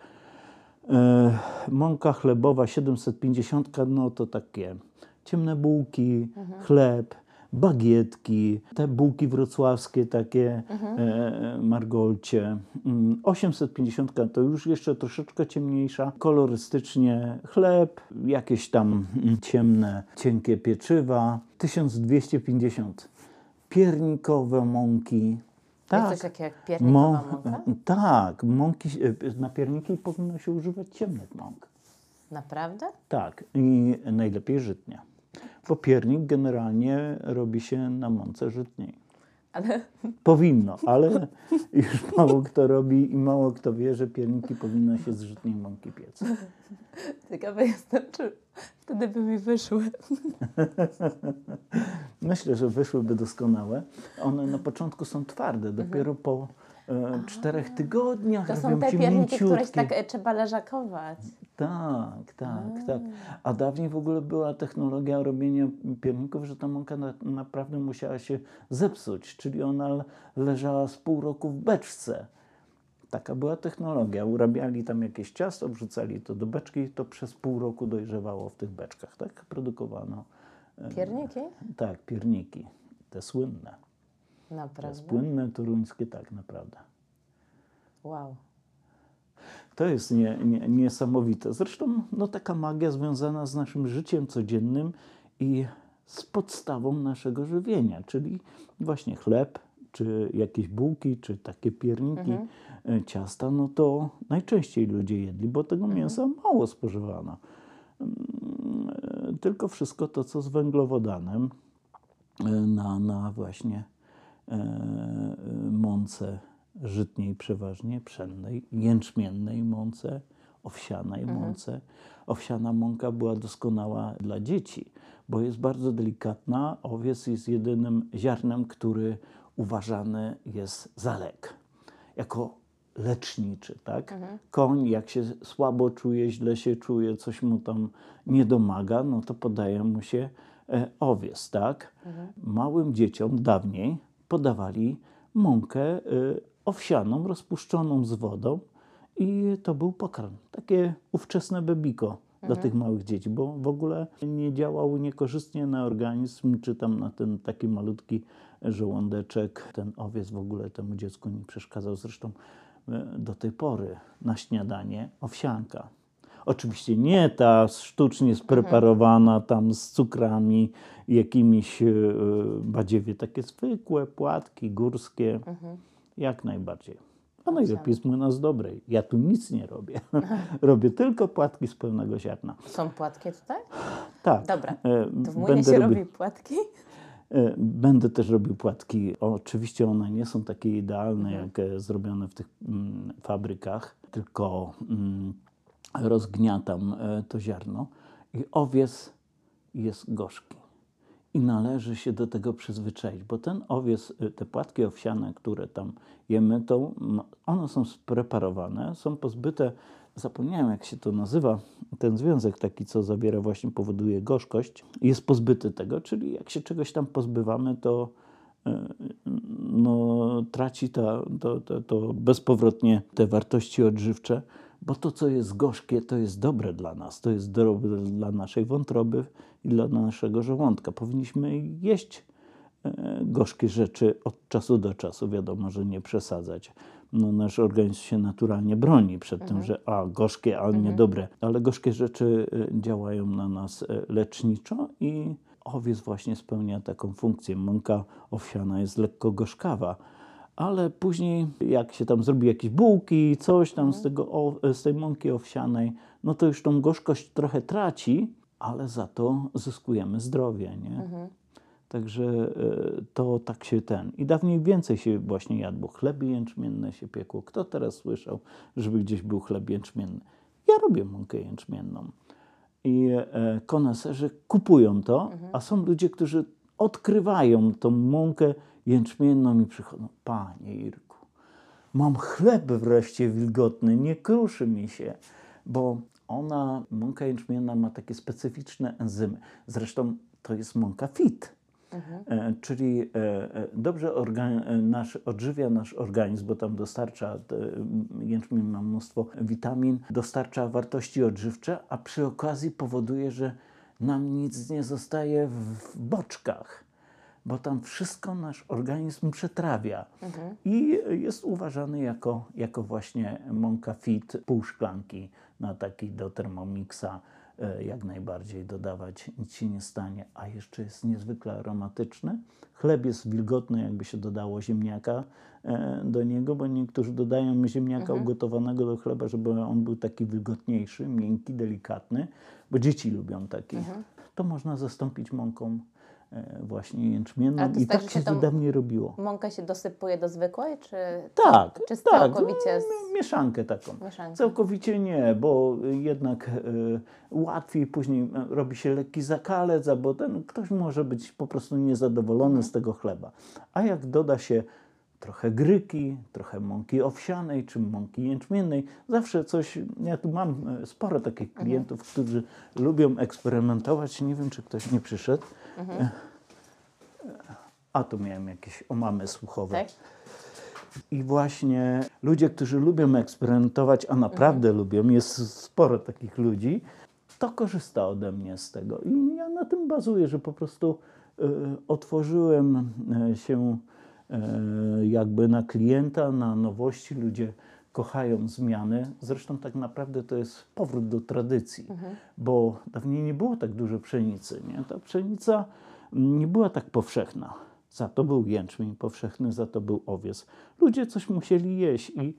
E, mąka chlebowa 750, no to takie ciemne bułki, chleb, bagietki, te bułki wrocławskie takie, e, margolcie. Mm, 850 to już jeszcze troszeczkę ciemniejsza, kolorystycznie chleb, jakieś tam mm, ciemne, cienkie pieczywa. 1250 piernikowe mąki. Jest coś takiego jak piernikowa mąka? Tak, mąki, e, na pierniki powinno się używać ciemnych mąk. Naprawdę? Tak, i najlepiej żytnia. Bo piernik generalnie robi się na mące żytniej. Ale Powinno, ale już mało kto robi i mało kto wie, że pierniki powinno się z żytniej mąki piec. ciekawe jestem, czy wtedy by mi wyszły. Myślę, że wyszłyby doskonałe. One na początku są twarde, dopiero po e, czterech tygodniach To są te pierniki, które się tak e, trzeba leżakować. Tak, tak, tak. A dawniej w ogóle była technologia robienia pierników, że ta mąka na, naprawdę musiała się zepsuć, czyli ona leżała z pół roku w beczce. Taka była technologia. Urabiali tam jakieś ciasto, wrzucali to do beczki i to przez pół roku dojrzewało w tych beczkach. Tak produkowano. Pierniki? Tak, pierniki. Te słynne. Naprawdę. słynne toruńskie, tak naprawdę. Wow. To jest nie, nie, niesamowite. Zresztą no, taka magia związana z naszym życiem codziennym i z podstawą naszego żywienia, czyli właśnie chleb, czy jakieś bułki, czy takie pierniki, e, ciasta, no to najczęściej ludzie jedli, bo tego mięsa mało spożywano. Mm, e, Tylko wszystko to, co z węglowodanem na, na właśnie mące żytniej przeważnie, pszennej, jęczmiennej mące, owsianej mące. Owsiana mąka była doskonała dla dzieci, bo jest bardzo delikatna. Owiec jest jedynym ziarnem, który uważany jest za lek. Jako leczniczy, tak? Koń, jak się słabo czuje, źle się czuje, coś mu tam nie domaga, no to podaje mu się e, owiec, tak? Małym dzieciom dawniej podawali mąkę y, owsianą, rozpuszczoną z wodą i to był pokarm. Takie ówczesne bebiko dla tych małych dzieci, bo w ogóle nie działał niekorzystnie na organizm, czy tam na ten taki malutki żołądeczek. Ten owiec w ogóle temu dziecku nie przeszkadzał. Zresztą y, do tej pory na śniadanie owsianka. Oczywiście nie ta sztucznie spreparowana tam z cukrami, jakimiś e, badziewie, takie zwykłe płatki górskie, jak najbardziej. A najlepiej z młyna z dobrej. Ja tu nic nie robię. robię tylko płatki z pełnego ziarna. Są płatki tutaj? Tak. Dobra. e, To w młynie się robi płatki? E, Będę też robił płatki. Oczywiście one nie są takie idealne jak e, zrobione w tych mm, fabrykach, tylko mm, rozgniatam e, to ziarno i owiec jest gorzki. I należy się do tego przyzwyczaić, bo ten owiec, e, te płatki owsiane, które tam jemy, to mm, one są spreparowane, są pozbyte, zapomniałem jak się to nazywa, ten związek taki, co zawiera właśnie, powoduje gorzkość, jest pozbyty tego, czyli jak się czegoś tam pozbywamy, to e, no, traci ta, to, to, to bezpowrotnie te wartości odżywcze, bo to, co jest gorzkie, to jest dobre dla nas, to jest dobre dla naszej wątroby i dla naszego żołądka. Powinniśmy jeść e, gorzkie rzeczy od czasu do czasu. Wiadomo, że nie przesadzać. No, nasz organizm się naturalnie broni przed tym, że a, gorzkie, ale niedobre. Ale gorzkie rzeczy e, działają na nas e, leczniczo i owiec właśnie spełnia taką funkcję. Mąka owsiana jest lekko gorzkawa, ale później jak się tam zrobi jakieś bułki, coś tam z, tego, o- z tej mąki owsianej, no to już tą gorzkość trochę traci, ale za to zyskujemy zdrowie, nie? Także e, to tak się ten. I dawniej więcej się właśnie jadło. Chleby jęczmienne się piekło. Kto teraz słyszał, żeby gdzieś był chleb jęczmienny? Ja robię mąkę jęczmienną. I e, koneserzy kupują to, a są ludzie, którzy odkrywają tą mąkę jęczmienną i przychodzą. Panie Irku, mam chleb wreszcie wilgotny, nie kruszy mi się, bo ona, mąka jęczmienna ma takie specyficzne enzymy. Zresztą to jest mąka fit. E, czyli e, e, dobrze nasz, odżywia nasz organizm, bo tam dostarcza, jęczmień ma mnóstwo witamin, dostarcza wartości odżywcze, a przy okazji powoduje, że nam nic nie zostaje w boczkach, bo tam wszystko nasz organizm przetrawia. I jest uważany jako, jako właśnie mąka fit, pół szklanki na taki do Thermomixa e, jak najbardziej dodawać, nic się nie stanie, a jeszcze jest niezwykle aromatyczny. Chleb jest wilgotny, jakby się dodało ziemniaka e, do niego, bo niektórzy dodają ziemniaka ugotowanego do chleba, żeby on był taki wilgotniejszy, miękki, delikatny, bo dzieci lubią taki. To można zastąpić mąką właśnie jęczmienną i tak, tak że się dawniej robiło. Mąkę się dosypuje do zwykłej, czy, Tak, czy tak, całkowicie z... no, mieszankę taką. Mieszankę. Całkowicie nie, bo jednak e, łatwiej później e, robi się lekki zakalec, albo ten, ktoś może być po prostu niezadowolony z tego chleba. A jak doda się trochę gryki, trochę mąki owsianej czy mąki jęczmiennej, zawsze coś, ja tu mam e, sporo takich klientów, którzy lubią eksperymentować, nie wiem czy ktoś nie przyszedł. E, A tu miałem jakieś omamy słuchowe. Tak? I właśnie ludzie, którzy lubią eksperymentować, a naprawdę lubią, jest sporo takich ludzi, to korzysta ode mnie z tego. I ja na tym bazuję, że po prostu e, otworzyłem e, się e, jakby na klienta, na nowości. Ludzie kochają zmiany. Zresztą tak naprawdę to jest powrót do tradycji, bo dawniej nie było tak dużo pszenicy. Nie? Ta pszenica nie była tak powszechna. Za to był jęczmień powszechny, za to był owiec. Ludzie coś musieli jeść i,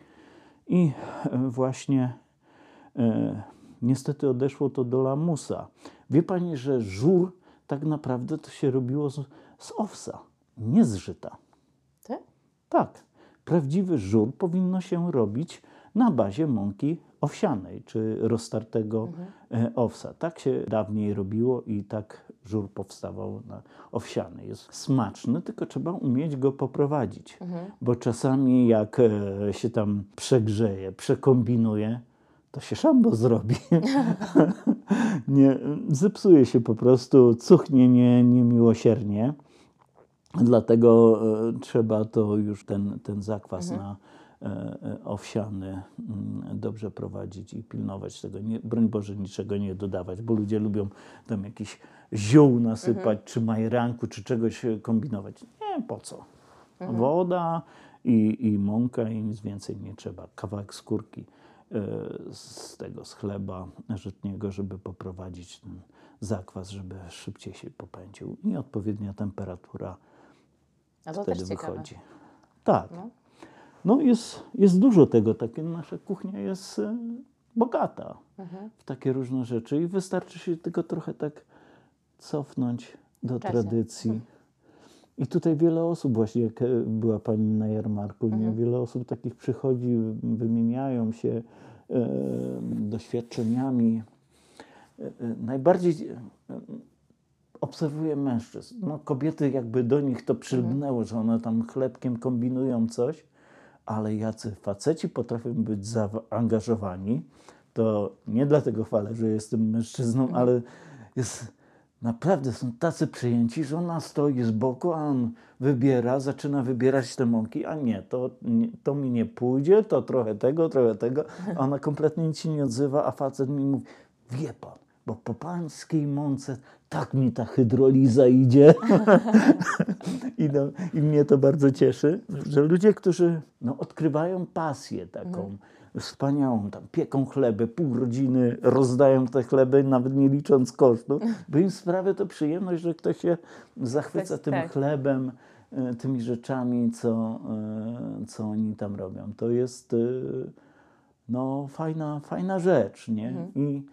i e, właśnie e, niestety odeszło to do lamusa. Wie pani, że żur tak naprawdę to się robiło z, z owsa, nie z żyta. Tak? Prawdziwy żur powinno się robić na bazie mąki owsianej, czy roztartego e, owsa. Tak się dawniej robiło i tak żur powstawał na owsiany. Jest smaczny, tylko trzeba umieć go poprowadzić, bo czasami jak e, się tam przegrzeje, przekombinuje, to się szambo zrobi. nie, zepsuje się po prostu, cuchnie nie, niemiłosiernie. Dlatego e, trzeba to już ten, ten zakwas na e, e, owsiany mm, dobrze prowadzić i pilnować tego. Nie, broń Boże, niczego nie dodawać, bo ludzie lubią tam jakiś ziół nasypać, czy majeranku, czy czegoś kombinować. Nie, po co? Woda i, i mąka i nic więcej nie trzeba. Kawałek skórki z tego, z chleba żytniego, żeby poprowadzić ten zakwas, żeby szybciej się popędził i odpowiednia temperatura A to wtedy też ciekawe. wychodzi. Tak. No. No jest, jest dużo tego. Takie, nasza kuchnia jest e, bogata Mhm. w takie różne rzeczy i wystarczy się tylko trochę tak cofnąć do czasie. tradycji. I tutaj wiele osób, właśnie jak e, była Pani na jarmarku, nie? Mhm. wiele osób takich przychodzi, wymieniają się e, doświadczeniami. E, e, najbardziej e, obserwuję mężczyzn. No, kobiety jakby do nich to przylgnęło, że one tam chlebkiem kombinują coś, ale jacy faceci potrafią być zaangażowani, to nie dlatego chwalę, że jestem mężczyzną, ale jest, naprawdę są tacy przyjęci, że ona stoi z boku, a on wybiera, zaczyna wybierać te mąki, a nie, to, to mi nie pójdzie, to trochę tego, trochę tego, a ona kompletnie nic się nie odzywa, a facet mi mówi, wie pan, bo po pańskiej mące tak mi ta hydroliza idzie. I, no, I mnie to bardzo cieszy, że ludzie, którzy no, odkrywają pasję taką wspaniałą, tam pieką chleby, pół rodziny rozdają te chleby, nawet nie licząc kosztów, bo im sprawia to przyjemność, że ktoś się zachwyca tym tak. chlebem, e, tymi rzeczami, co, e, co oni tam robią. To jest e, no, fajna, fajna rzecz, nie? I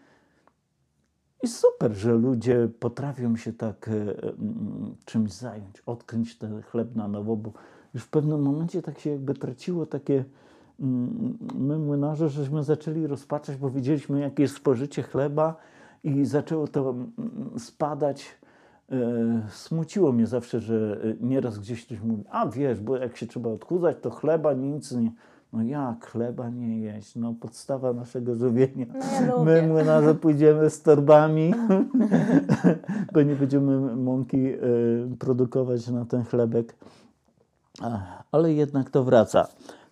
I super, że ludzie potrafią się tak e, czymś zająć, odkryć ten chleb na nowo, bo już w pewnym momencie tak się jakby traciło takie mm, my młynarze, żeśmy zaczęli rozpaczać, bo widzieliśmy jakie jest spożycie chleba i zaczęło to mm, spadać. E, Smuciło mnie zawsze, że e, nieraz gdzieś ktoś mówi, a wiesz, bo jak się trzeba odchudzać, to chleba nic nie... No jak chleba nie jeść? No podstawa naszego żywienia. No My lubię. młynarze pójdziemy z torbami, bo nie będziemy mąki e, produkować na ten chlebek. Ale jednak to wraca.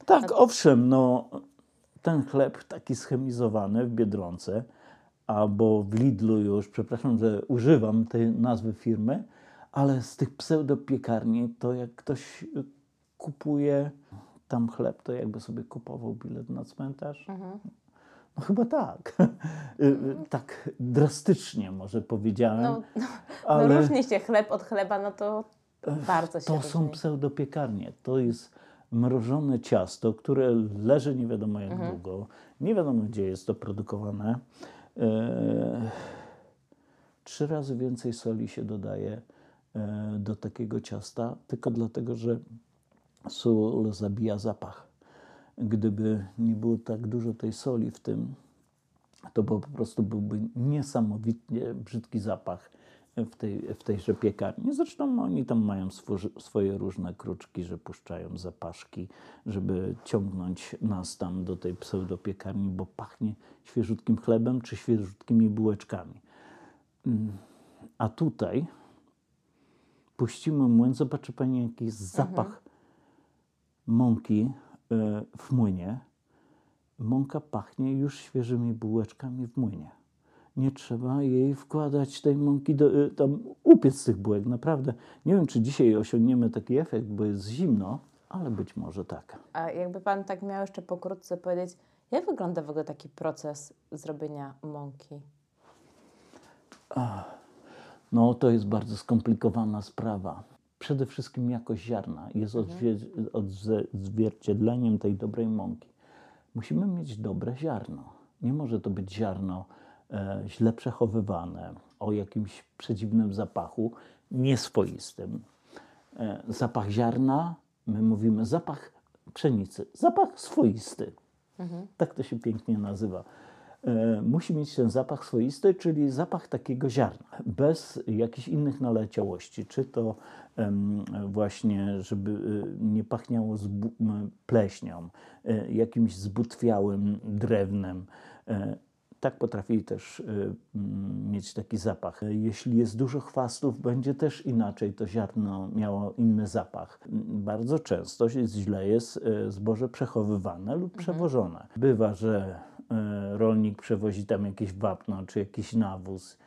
Tak, owszem, no ten chleb taki schemizowany w Biedronce albo w Lidlu już, przepraszam, że używam tej nazwy firmy, ale z tych pseudopiekarni to jak ktoś y, kupuje tam chleb, to jakby sobie kupował bilet na cmentarz. No chyba tak. Y, tak drastycznie może powiedziałem, No, no, ale no różni się chleb od chleba, no to bardzo się to różni. są pseudopiekarnie. To jest mrożone ciasto, które leży nie wiadomo jak Mhm. długo. Nie wiadomo gdzie jest to produkowane. E, trzy razy więcej soli się dodaje e, do takiego ciasta, tylko dlatego, że sól zabija zapach. Gdyby nie było tak dużo tej soli w tym, to po prostu byłby niesamowicie brzydki zapach w, tej, w tejże piekarni. Zresztą oni tam mają swoje różne kruczki, że puszczają zapaszki, żeby ciągnąć nas tam do tej pseudopiekarni, bo pachnie świeżutkim chlebem czy świeżutkimi bułeczkami. Mm, A tutaj puścimy młyn, zobaczy Pani jaki jest zapach mąki e, w młynie. Mąka pachnie już świeżymi bułeczkami w młynie. Nie trzeba jej wkładać tej mąki, do, e, tam upiec tych bułek. Naprawdę nie wiem, czy dzisiaj osiągniemy taki efekt, bo jest zimno, ale być może tak. A jakby Pan tak miał jeszcze pokrótce powiedzieć, jak wygląda w ogóle taki proces zrobienia mąki? No, to jest bardzo skomplikowana sprawa. Przede wszystkim jakość ziarna jest odzwie- odzwierciedleniem tej dobrej mąki. Musimy mieć dobre ziarno. Nie może to być ziarno e, źle przechowywane, o jakimś przedziwnym zapachu, nieswoistym. E, zapach ziarna, my mówimy zapach pszenicy, zapach swoisty. Tak to się pięknie nazywa. E, musi mieć ten zapach swoisty, czyli zapach takiego ziarna, bez jakichś innych naleciałości, czy to właśnie, żeby y, nie pachniało pleśnią, e, jakimś zbutwiałym drewnem. E, tak potrafi też mieć taki zapach. E, Jeśli jest dużo chwastów, będzie też inaczej to ziarno miało inny zapach. Bardzo często źle jest e, zboże przechowywane lub przewożone. Bywa, że e, rolnik przewozi tam jakieś wapno czy jakiś nawóz.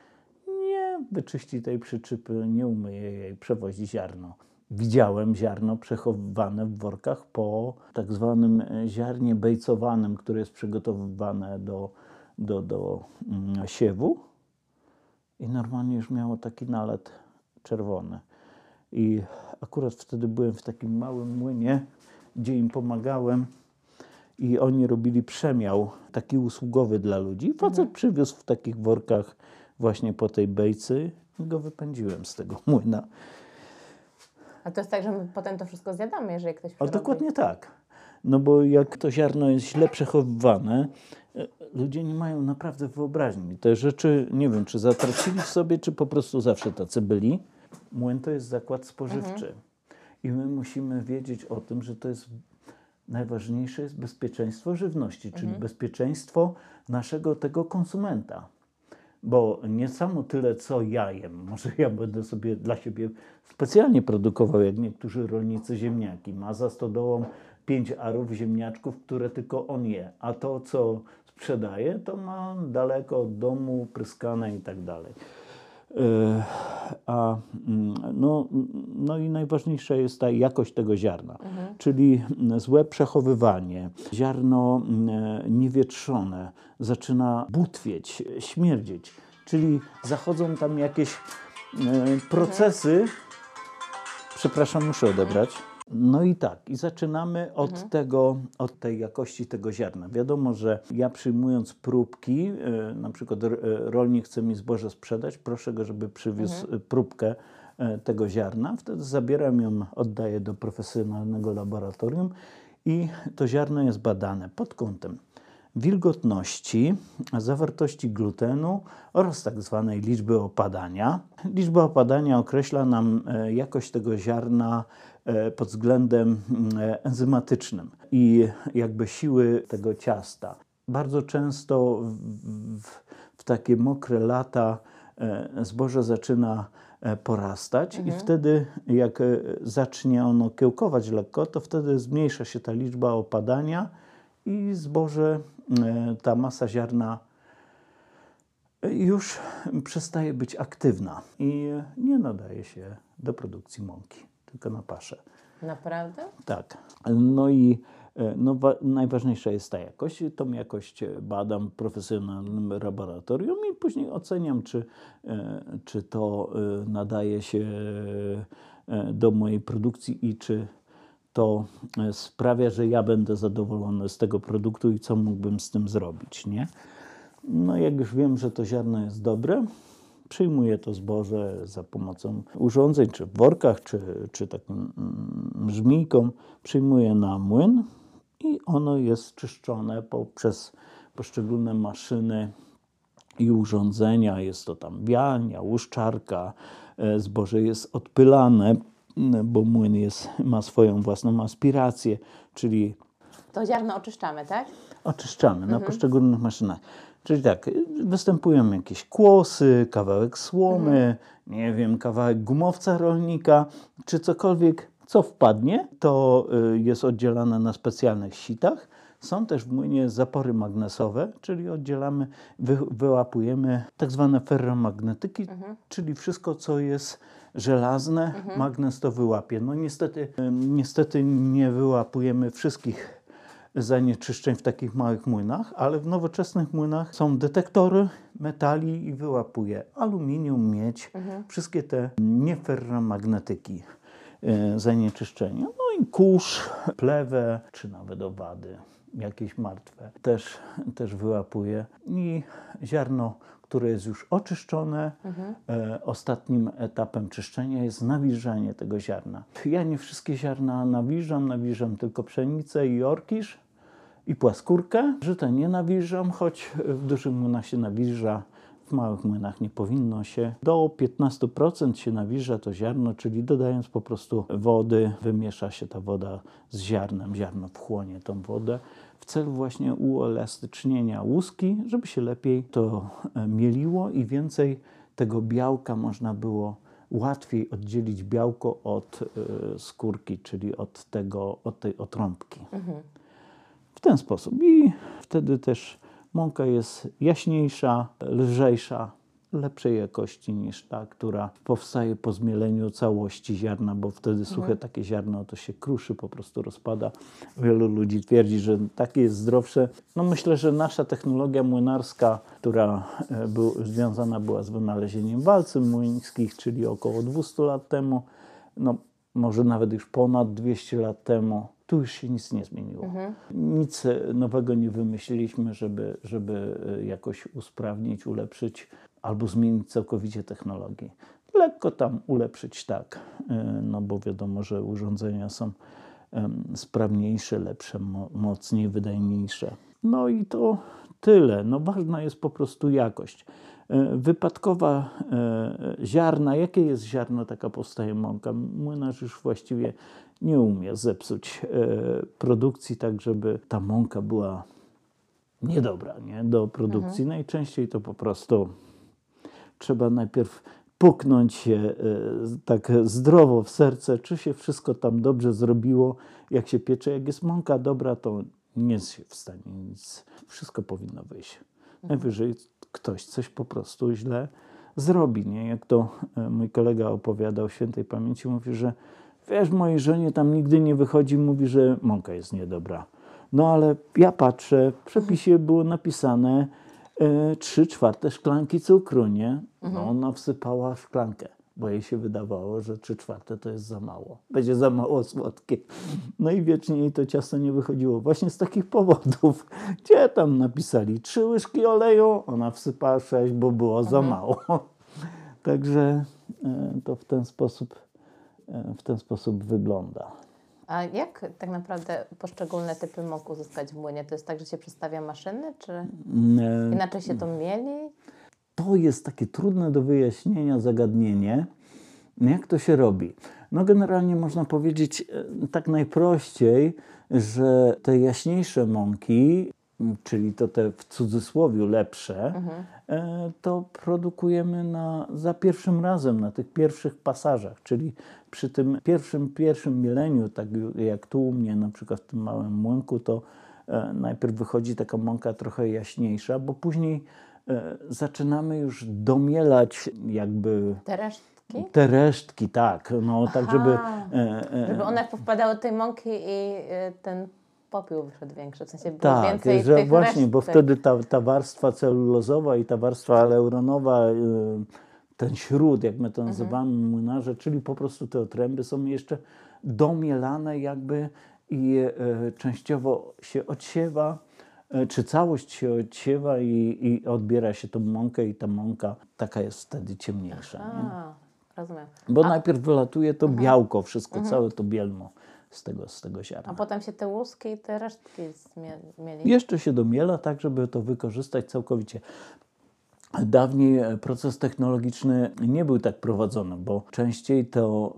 Nie wyczyści tej przyczypy, nie umyje jej, przewozi ziarno. Widziałem ziarno przechowywane w workach po tak zwanym e, ziarnie bejcowanym, które jest przygotowywane do, do, do mm, siewu i normalnie już miało taki nalet czerwony. I akurat wtedy byłem w takim małym młynie, gdzie im pomagałem i oni robili przemiał taki usługowy dla ludzi. Facet przywiózł w takich workach właśnie po tej bejcy i go wypędziłem z tego młyna. A to jest tak, że my potem to wszystko zjadamy, jeżeli ktoś O, przerobi. dokładnie tak. No bo jak to ziarno jest źle przechowywane, e, ludzie nie mają naprawdę wyobraźni. Te rzeczy, nie wiem, czy zatracili w sobie, czy po prostu zawsze tacy byli. Młyn to jest zakład spożywczy. I my musimy wiedzieć o tym, że to jest najważniejsze jest bezpieczeństwo żywności, czyli bezpieczeństwo naszego tego konsumenta. Bo nie samo tyle, co ja jem. Może ja będę sobie dla siebie specjalnie produkował, jak niektórzy rolnicy ziemniaki. Ma za stodołą pięć arów ziemniaczków, które tylko on je. A to, co sprzedaje, to ma daleko od domu, pryskane i tak dalej. E, A mm, no, no i najważniejsza jest ta jakość tego ziarna, czyli mm, złe przechowywanie. Ziarno mm, niewietrzone zaczyna butwieć, śmierdzieć, czyli zachodzą tam jakieś e, procesy. Przepraszam, muszę odebrać. No i tak, i zaczynamy od tego, od tej jakości tego ziarna. Wiadomo, że ja przyjmując próbki, e, na przykład e, rolnik chce mi zboże sprzedać, proszę go, żeby przywiózł e, próbkę tego ziarna. Wtedy zabieram ją, oddaję do profesjonalnego laboratorium i to ziarno jest badane pod kątem wilgotności, zawartości glutenu oraz tak zwanej liczby opadania. Liczba opadania określa nam jakość tego ziarna pod względem mm, e, enzymatycznym i jakby siły tego ciasta. Bardzo często w, w, takie mokre lata e, zboże zaczyna e, porastać i wtedy jak e, zacznie ono kiełkować lekko, to wtedy zmniejsza się ta liczba opadania i zboże, e, ta masa ziarna już przestaje być aktywna i nie nadaje się do produkcji mąki, tylko na paszę. Naprawdę? Tak. No i e, no, wa- najważniejsza jest ta jakość. Tą jakość badam w profesjonalnym laboratorium i później oceniam, czy, e, czy to e, nadaje się do mojej produkcji i czy to sprawia, że ja będę zadowolony z tego produktu i co mógłbym z tym zrobić, nie? No jak już wiem, że to ziarno jest dobre, przyjmuję to zboże za pomocą urządzeń, czy w workach, czy, czy takim mm, żmijką, przyjmuję na młyn i ono jest czyszczone poprzez poszczególne maszyny i urządzenia. Jest to tam wialnia, łuszczarka, e, zboże jest odpylane, m, bo młyn jest, ma swoją własną aspirację, czyli To ziarno oczyszczamy, tak? oczyszczamy na poszczególnych maszynach. Czyli tak, występują jakieś kłosy, kawałek słomy, nie wiem, kawałek gumowca rolnika, czy cokolwiek, co wpadnie, to y, jest oddzielane na specjalnych sitach. Są też w młynie zapory magnesowe, czyli oddzielamy, wy, wyłapujemy tak zwane ferromagnetyki, czyli wszystko, co jest żelazne, magnes to wyłapie. No niestety, y, niestety nie wyłapujemy wszystkich zanieczyszczeń w takich małych młynach, ale w nowoczesnych młynach są detektory metali i wyłapuje aluminium, miedź, wszystkie te nieferromagnetyki e, zanieczyszczenia. No i kurz, plewę, czy nawet owady, jakieś martwe, też, też wyłapuje. I ziarno, które jest już oczyszczone, e, ostatnim etapem czyszczenia jest nawilżanie tego ziarna. Ja nie wszystkie ziarna nawilżam, nawilżam tylko pszenicę i orkisz i płaskórkę. Żyta nie nawilżam, choć w dużych młynach się nawilża, w małych młynach nie powinno się. Do 15% się nawilża to ziarno, czyli dodając po prostu wody, wymiesza się ta woda z ziarnem, ziarno wchłonie tą wodę w celu właśnie uelastycznienia łuski, żeby się lepiej to e, mieliło i więcej tego białka można było łatwiej oddzielić białko od e, skórki, czyli od, tego, od tej otrąbki. W ten sposób. I wtedy też mąka jest jaśniejsza, lżejsza, lepszej jakości niż ta, która powstaje po zmieleniu całości ziarna, bo wtedy suche takie ziarno to się kruszy, po prostu rozpada. Wielu ludzi twierdzi, że takie jest zdrowsze. No myślę, że nasza technologia młynarska, która e, był, związana była z wynalezieniem walcy młyńskich, czyli około 200 lat temu, no może nawet już ponad 200 lat temu, tu już się nic nie zmieniło. Nic e, nowego nie wymyśliliśmy, żeby, żeby e, jakoś usprawnić, ulepszyć albo zmienić całkowicie technologię. Lekko tam ulepszyć tak, e, no bo wiadomo, że urządzenia są sprawniejsze, lepsze, mo- mocniej, wydajniejsze. No i to tyle. No ważna jest po prostu jakość. Wypadkowa ziarna, jakie jest ziarno, taka powstaje mąka. Młynarz już właściwie nie umie zepsuć e, produkcji tak, żeby ta mąka była niedobra nie? do produkcji. Najczęściej to po prostu trzeba najpierw puknąć się e, tak zdrowo w serce, czy się wszystko tam dobrze zrobiło, jak się piecze. Jak jest mąka dobra, to nie jest się w stanie nic. Wszystko powinno wyjść. Najwyżej ktoś coś po prostu źle zrobi. Nie? Jak to e, mój kolega opowiadał świętej pamięci, mówi, że wiesz, mojej żonie tam nigdy nie wychodzi, mówi, że mąka jest niedobra. No ale ja patrzę, w przepisie było napisane e, trzy czwarte szklanki cukru, nie? No ona wsypała szklankę. bo jej się wydawało, że trzy czwarte to jest za mało. Będzie za mało słodkie. No i wiecznie jej to ciasto nie wychodziło. Właśnie z takich powodów. Gdzie tam napisali trzy łyżki oleju, ona wsypała sześć, bo było za mało. Także e, to w ten sposób, w ten sposób wygląda. A jak tak naprawdę poszczególne typy mąk uzyskać w młynie? To jest tak, że się przestawia maszyny, czy Mm, e, inaczej się to mieli? To jest takie trudne do wyjaśnienia zagadnienie. Jak to się robi? No generalnie można powiedzieć e, tak najprościej, że te jaśniejsze mąki, czyli to te w cudzysłowie lepsze, e, to produkujemy na, za pierwszym razem, na tych pierwszych pasażach, czyli przy tym pierwszym, pierwszym mieleniu, tak jak tu u mnie na przykład w tym małym młynku, to e, najpierw wychodzi taka mąka trochę jaśniejsza, bo później e, zaczynamy już domielać jakby Te resztki? te resztki, tak, no tak, żeby... Aha. E, Żeby one powpadały do tej mąki i ten popiół wyszedł większy, w sensie było tak, więcej że tych właśnie, bo resztek. wtedy ta, ta warstwa celulozowa i ta warstwa aleuronowa, y, ten śród, jak my to Mhm. nazywamy młynarze, czyli po prostu te otręby są jeszcze domielane jakby i e, częściowo się odsiewa, e, czy całość się odsiewa i, i odbiera się tą mąkę i ta mąka taka jest wtedy ciemniejsza. Nie? A, rozumiem. Bo najpierw wylatuje to Mhm. białko, wszystko, całe to bielmo z tego, z tego ziarna. A potem się te łuski i te resztki zmie- mieli. Jeszcze się domiela tak, żeby to wykorzystać całkowicie. Dawniej e, proces technologiczny nie był tak prowadzony, bo częściej to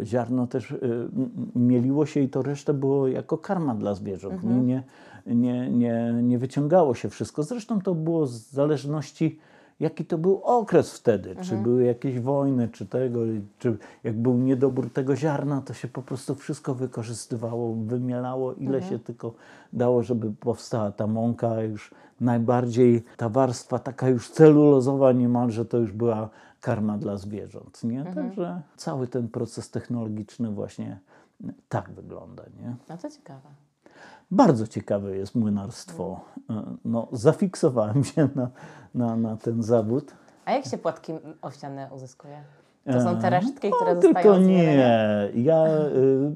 y, ziarno też y, mieliło się i to resztę było jako karma dla zwierząt. Nie, nie, nie, nie, nie wyciągało się wszystko. Zresztą to było z zależności, jaki to był okres wtedy. Czy były jakieś wojny, czy tego, czy jak był niedobór tego ziarna, to się po prostu wszystko wykorzystywało, wymielało, ile się tylko dało, żeby powstała ta mąka już najbardziej, ta warstwa taka już celulozowa niemalże, to już była karma dla zwierząt, nie? Także cały ten proces technologiczny właśnie tak wygląda, nie? No to ciekawe. Bardzo ciekawe jest młynarstwo. E, No, zafiksowałem się na, na, na ten zawód. A jak się płatki owsiane uzyskuje? To są te resztki, no, które zostają Tylko nie. Ja y,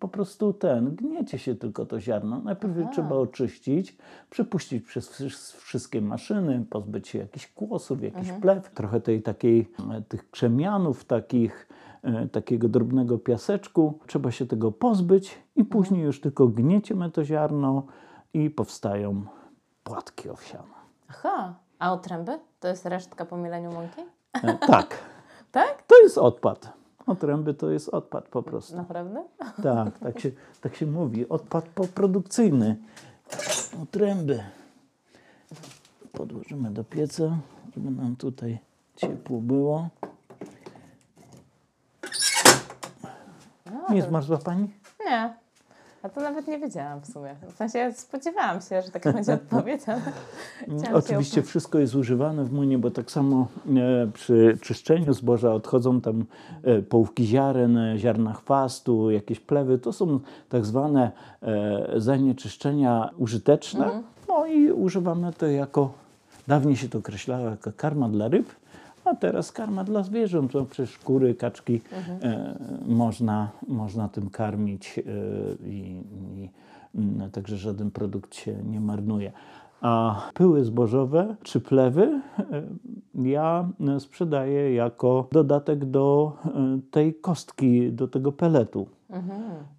po prostu ten, gniecie się tylko to ziarno. Najpierw trzeba oczyścić, przepuścić przez wszy- wszystkie maszyny, pozbyć się jakichś kłosów, jakiś Mhm. plew, trochę tej takiej, e, tych krzemianów, takich, e, takiego drobnego piaseczku. Trzeba się tego pozbyć i Mhm. później już tylko gnieciemy to ziarno i powstają płatki owsiane. Aha. A otręby? To jest resztka po mieleniu mąki? E, tak, Tak? to jest odpad. Otręby to jest odpad po prostu. Naprawdę? Tak, tak się, tak się mówi. Odpad poprodukcyjny. Otręby. Podłożymy do pieca, żeby nam tutaj ciepło było. Nie zmarzła Pani? Nie. A to nawet nie wiedziałam w sumie. W sensie spodziewałam się, że taka będzie odpowiedź, się Oczywiście wszystko jest używane w młynie, bo tak samo e, przy czyszczeniu zboża odchodzą tam e, połówki ziaren, e, ziarna chwastu, jakieś plewy. To są tak zwane zanieczyszczenia użyteczne. No i używamy to jako, dawniej się to określało jako karma dla ryb, a teraz karma dla zwierząt. No przecież kury, kaczki e, można, można tym karmić e, i, i mm, także żaden produkt się nie marnuje. A pyły zbożowe czy plewy e, ja e, sprzedaję jako dodatek do e, tej kostki, do tego peletu.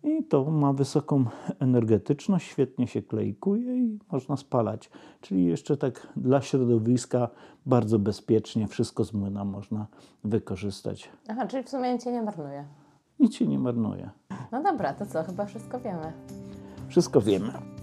I to ma wysoką energetyczność, świetnie się klejkuje i można spalać. Czyli jeszcze tak dla środowiska bardzo bezpiecznie wszystko z młyna można wykorzystać. Aha, czyli w sumie nic się nie marnuje. Nic się nie marnuje. No dobra, to co? Chyba wszystko wiemy. Wszystko wiemy.